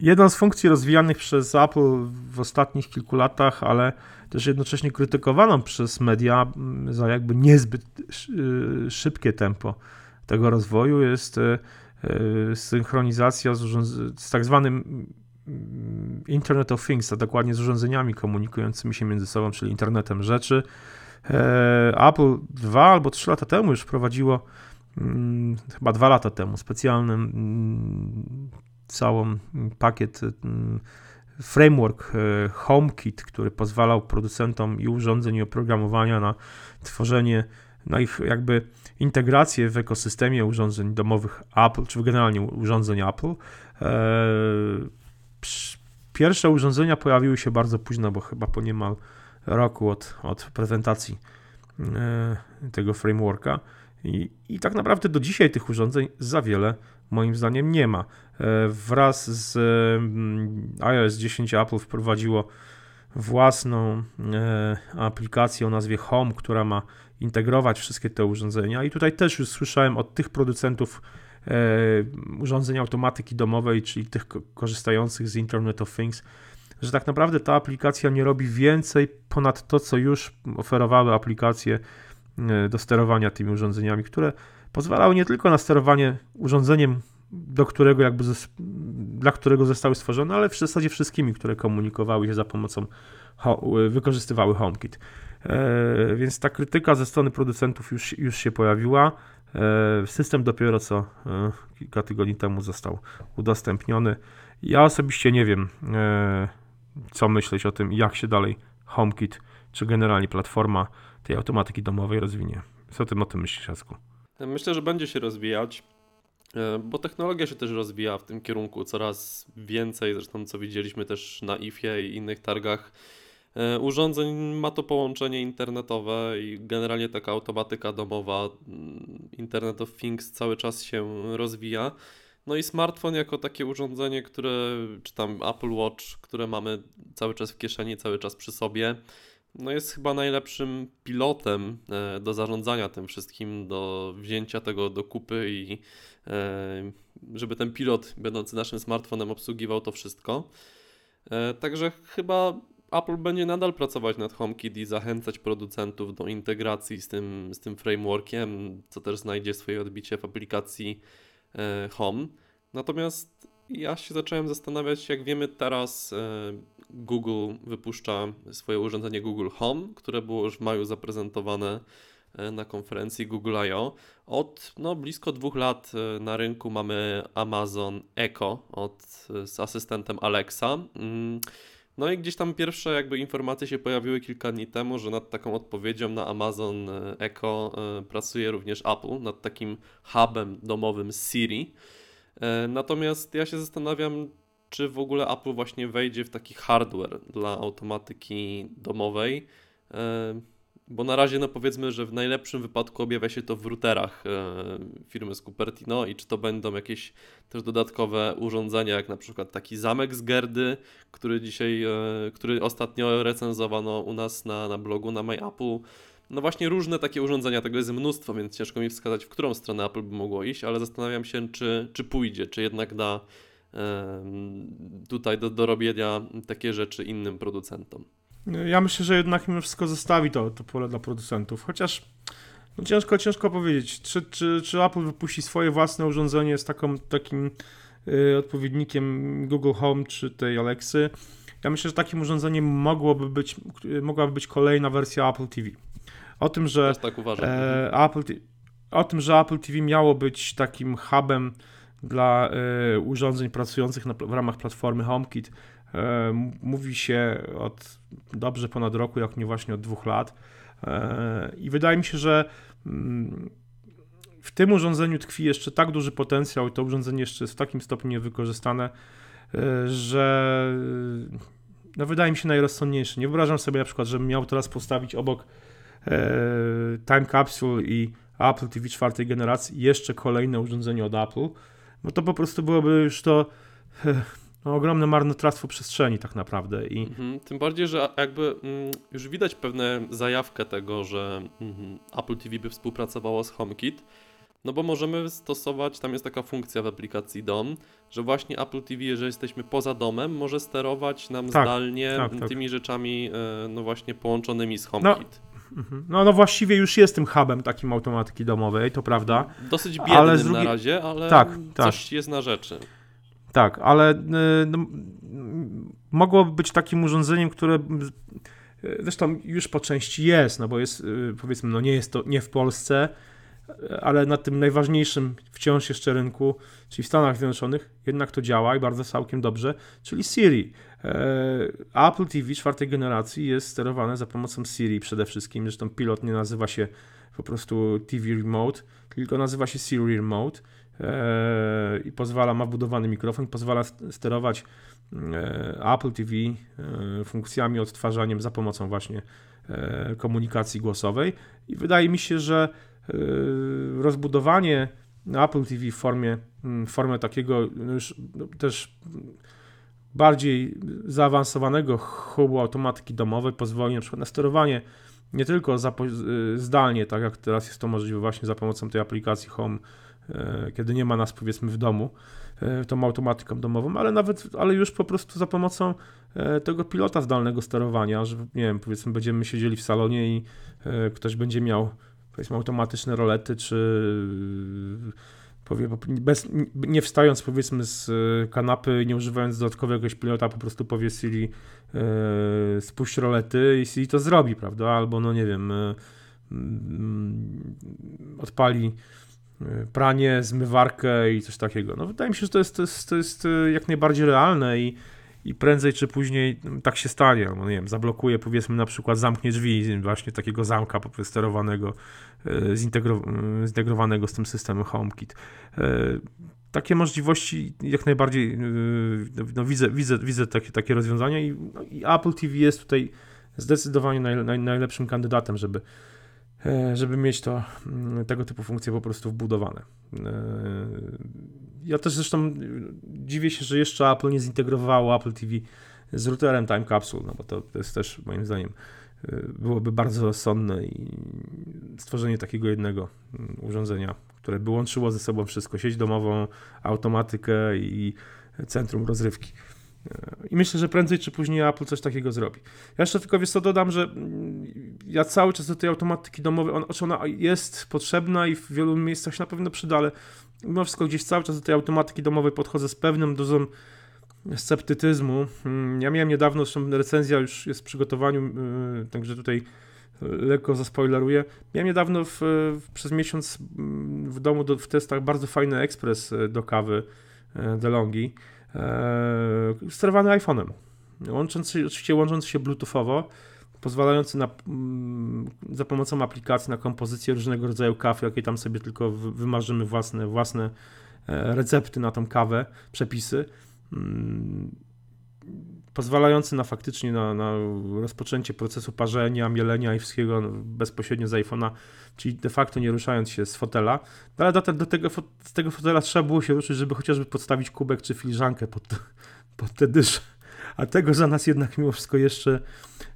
Jedną z funkcji rozwijanych przez Apple w ostatnich kilku latach, ale też jednocześnie krytykowaną przez media mm, za jakby niezbyt y, szybkie tempo tego rozwoju jest y, y, synchronizacja z, z tak zwanym mm, Internet of Things, a dokładnie z urządzeniami komunikującymi się między sobą, czyli internetem rzeczy. E, Apple dwa albo trzy lata temu już wprowadziło, mm, chyba dwa lata temu, specjalny całą pakiet framework e, HomeKit, który pozwalał producentom i urządzeń i oprogramowania na tworzenie, na ich jakby integrację w ekosystemie urządzeń domowych Apple, czy generalnie urządzeń Apple. E, pierwsze urządzenia pojawiły się bardzo późno, bo chyba po niemal roku od, od prezentacji e, tego frameworka. I, I tak naprawdę do dzisiaj tych urządzeń za wiele moim zdaniem nie ma. E, wraz z mm, iOS 10 Apple wprowadziło własną e, aplikację o nazwie Home, która ma integrować wszystkie te urządzenia. I tutaj też już słyszałem od tych producentów e, urządzeń automatyki domowej, czyli tych korzystających z Internet of Things, że tak naprawdę ta aplikacja nie robi więcej ponad to, co już oferowały aplikacje do sterowania tymi urządzeniami, które pozwalały nie tylko na sterowanie urządzeniem, do którego jakby dla którego zostały stworzone, ale w zasadzie wszystkimi, które komunikowały się za pomocą, wykorzystywały HomeKit. E, więc ta krytyka ze strony producentów już, już się pojawiła. E, system dopiero co e, kilka tygodni temu został udostępniony. Ja osobiście nie wiem, co myśleć o tym, jak się dalej HomeKit, czy generalnie platforma tej automatyki domowej rozwinie. Co ty o tym myślisz, Jasku? Myślę, że będzie się rozwijać, e, bo technologia się też rozwija w tym kierunku coraz więcej, zresztą co widzieliśmy też na IFie i innych targach e, urządzeń ma to połączenie internetowe i generalnie taka automatyka domowa, mm, Internet of Things cały czas się rozwija. No i smartfon jako takie urządzenie, które, czy tam Apple Watch, które mamy cały czas w kieszeni, cały czas przy sobie, no jest chyba najlepszym pilotem e, do zarządzania tym wszystkim, do wzięcia tego do kupy i e, żeby ten pilot będący naszym smartfonem obsługiwał to wszystko. E, także chyba Apple będzie nadal pracować nad HomeKit i zachęcać producentów do integracji z tym, z tym frameworkiem, co też znajdzie swoje odbicie w aplikacji Home. Natomiast ja się zacząłem zastanawiać, jak wiemy teraz Google wypuszcza swoje urządzenie Google Home, które było już w maju zaprezentowane e, na konferencji Google I.O. Od no, blisko dwóch lat e, na rynku mamy Amazon Echo od, e, z asystentem Alexa. Mm, no i gdzieś tam pierwsze jakby informacje się pojawiły kilka dni temu, że nad taką odpowiedzią na Amazon Echo pracuje również Apple, nad takim hubem domowym Siri. Natomiast ja się zastanawiam, czy w ogóle Apple właśnie wejdzie w taki hardware dla automatyki domowej. E, bo na razie, no powiedzmy, że w najlepszym wypadku objawia się to w routerach e, firmy z Cupertino i czy to będą jakieś też dodatkowe urządzenia, jak na przykład taki zamek z Gerdy, który dzisiaj, e, który ostatnio recenzowano u nas na, na blogu na MyApple. No właśnie różne takie urządzenia, tego jest mnóstwo, więc ciężko mi wskazać, w którą stronę Apple by mogło iść, ale zastanawiam się, czy, czy pójdzie, czy jednak da tutaj do, do robienia takie rzeczy innym producentom. Ja myślę, że jednak mimo wszystko zostawi to, to pole dla producentów, chociaż no ciężko, ciężko powiedzieć, czy, czy, czy Apple wypuści swoje własne urządzenie z taką, takim y, odpowiednikiem Google Home czy tej Alexy. Ja myślę, że takim urządzeniem mogłoby być, mogłaby być kolejna wersja Apple TV. O tym, że tak. E, Apple, o tym, że Apple TV miało być takim hubem dla y, urządzeń pracujących na, w ramach platformy HomeKit. Y, mówi się od dobrze ponad roku, jak nie właśnie od dwóch lat. Y, I wydaje mi się, że mm, w tym urządzeniu tkwi jeszcze tak duży potencjał i to urządzenie jeszcze jest w takim stopniu niewykorzystane, że no wydaje mi się najrozsądniejsze. Nie wyobrażam sobie na przykład, żebym miał teraz postawić obok Time Capsule i Apple TV czwartej generacji jeszcze kolejne urządzenie od Apple, bo to po prostu byłoby już to no, ogromne marnotrawstwo przestrzeni tak naprawdę. I... Mhm, tym bardziej, że jakby mm, już widać pewne zajawkę tego, że mm, Apple TV by współpracowało z HomeKit. No bo możemy stosować, tam jest taka funkcja w aplikacji Dom, że właśnie Apple TV, jeżeli jesteśmy poza domem, może sterować nam Tak, zdalnie tak, tak. tymi rzeczami, e, no właśnie połączonymi z No, HomeKit. Mhm. No, no właściwie już jest tym hubem takim automatyki domowej, to prawda. Dosyć biednym Ale na razie, ale Tak, tak. coś jest na rzeczy. Tak, ale y, no, mogłoby być takim urządzeniem, które y, zresztą już po części jest, no bo jest, y, powiedzmy, no nie jest to nie w Polsce, ale na tym najważniejszym wciąż jeszcze rynku, czyli w Stanach Zjednoczonych, jednak to działa i bardzo całkiem dobrze, czyli Siri. E, Apple TV czwartej generacji jest sterowane za pomocą Siri przede wszystkim, zresztą pilot nie nazywa się po prostu TV Remote, tylko nazywa się Siri Remote e, i pozwala, ma wbudowany mikrofon, pozwala st- sterować e, Apple TV funkcjami, odtwarzaniem za pomocą właśnie komunikacji głosowej. I wydaje mi się, że rozbudowanie Apple TV w formie, w formie takiego no no, też bardziej zaawansowanego hubu automatyki domowej pozwoli na przykład na sterowanie nie tylko y, zdalnie, tak jak teraz jest to możliwe właśnie za pomocą tej aplikacji Home, e, kiedy nie ma nas powiedzmy w domu, e, tą automatyką domową, ale nawet, ale już po prostu za pomocą tego pilota zdalnego sterowania, że nie wiem, powiedzmy będziemy siedzieli w salonie i ktoś będzie miał powiedzmy automatyczne rolety, czy powie, bez, nie wstając powiedzmy z e, kanapy, nie używając dodatkowego jakiegoś pilota, po prostu powie Siri e, spuść rolety i Siri to zrobi, prawda? Albo no nie wiem, e, mm, odpali pranie, zmywarkę i coś takiego. No wydaje mi się, że to jest, to jest, to jest jak najbardziej realne i, i prędzej czy później tak się stanie, nie wiem, zablokuje powiedzmy na przykład zamknie drzwi właśnie takiego zamka sterowanego, e, e, zintegrowanego z tym systemem HomeKit. E, Takie możliwości jak najbardziej no, widzę, widzę, widzę takie, takie rozwiązania i, no, i Apple TV jest tutaj zdecydowanie naj, naj, najlepszym kandydatem, żeby, żeby mieć to, mm, tego typu funkcje po prostu wbudowane. Ja też zresztą e, dziwię się, że jeszcze Apple nie zintegrowało Apple TV z routerem Time Capsule, no bo to, jest też moim zdaniem e, byłoby bardzo rozsądne i stworzenie takiego jednego mm, urządzenia, które by łączyło ze sobą wszystko, sieć domową, automatykę i centrum rozrywki. I myślę, że prędzej czy później Apple coś takiego zrobi. Ja jeszcze tylko wiesz co dodam, że mm, ja cały czas do tej automatyki domowej, on, znaczy ona jest potrzebna i w wielu miejscach się na pewno przyda, ale mimo wszystko gdzieś cały czas do tej automatyki domowej podchodzę z pewną dozą sceptycyzmu. Mm, Ja miałem niedawno, zresztą recenzja już jest w przygotowaniu, yy, także tutaj lekko zaspoileruję. Miałem niedawno w, przez miesiąc mm, w domu do, w testach bardzo fajny ekspres e, do kawy e, DeLonghi, sterowany iPhone'em. Łącząc się, oczywiście łącząc się bluetoothowo, pozwalający na, mm, za pomocą aplikacji na kompozycję różnego rodzaju kaw, jakie tam sobie tylko wy- wymarzymy własne, własne e, recepty na tą kawę, przepisy. Pozwalający na faktycznie na, na rozpoczęcie procesu parzenia, mielenia i wszystkiego bezpośrednio z iPhone'a, czyli de facto nie ruszając się z fotela. No ale do, do tego, z tego fotela trzeba było się ruszyć, żeby chociażby podstawić kubek czy filiżankę pod, pod te dysze. A tego za nas jednak mimo wszystko jeszcze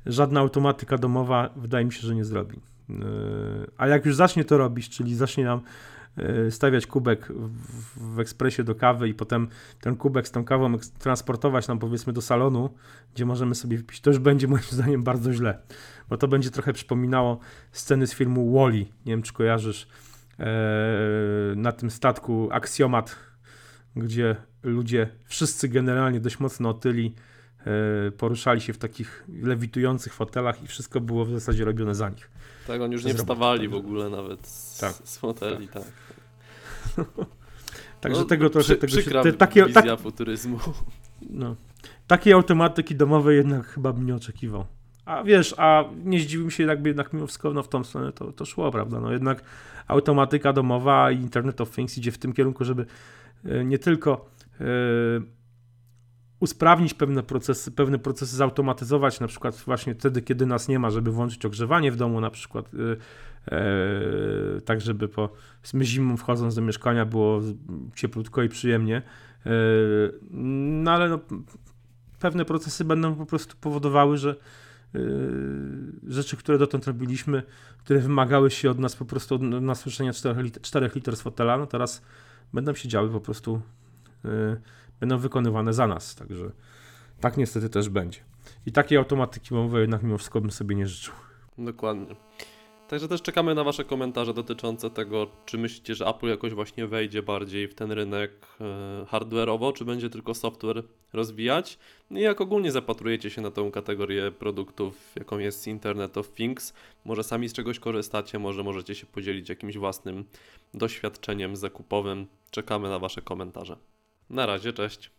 żadna automatyka domowa wydaje mi się, że nie zrobi. Yy, A jak już zacznie to robić, czyli zacznie nam stawiać kubek w, ekspresie do kawy i potem ten kubek z tą kawą transportować nam powiedzmy do salonu, gdzie możemy sobie wypić, to już będzie moim zdaniem bardzo źle, bo to będzie trochę przypominało sceny z filmu Wally. Nie wiem, czy kojarzysz yy, na tym statku Aksjomat, gdzie ludzie wszyscy generalnie dość mocno otyli e, poruszali się w takich lewitujących fotelach i wszystko było w zasadzie robione za nich. Tak, oni już nie jest wstawali w ogóle nawet z, Tak, z foteli, tak. Także No, tego trochę, przy, tego się, te, takie, wizja tak, futuryzmu. no, takiej automatyki domowej jednak chyba bym nie oczekiwał. A wiesz, a nie zdziwił się jakby jednak mimo wszystko no, w tą stronę to, to szło, prawda? No jednak automatyka domowa i Internet of Things idzie w tym kierunku, żeby e, nie tylko e, usprawnić pewne procesy, pewne procesy zautomatyzować, na przykład właśnie wtedy, kiedy nas nie ma, żeby włączyć ogrzewanie w domu na przykład, e, e, tak żeby po zimą wchodząc do mieszkania było cieplutko i przyjemnie. E, no ale no, pewne procesy będą po prostu powodowały, że yy, rzeczy, które dotąd robiliśmy, które wymagały się od nas po prostu od nasłyszenia 4 liter, 4 liter z fotela, no teraz będą się działy po prostu, yy, będą wykonywane za nas, także tak niestety też będzie. I takiej automatyki mowy jednak mimo wszystko bym sobie nie życzył. Dokładnie. Także też czekamy na Wasze komentarze dotyczące tego, czy myślicie, że Apple jakoś właśnie wejdzie bardziej w ten rynek e, hardware'owo, czy będzie tylko software rozwijać. No i jak ogólnie zapatrujecie się na tą kategorię produktów, jaką jest Internet of Things. Może sami z czegoś korzystacie, może możecie się podzielić jakimś własnym doświadczeniem zakupowym. Czekamy na Wasze komentarze. Na razie, cześć.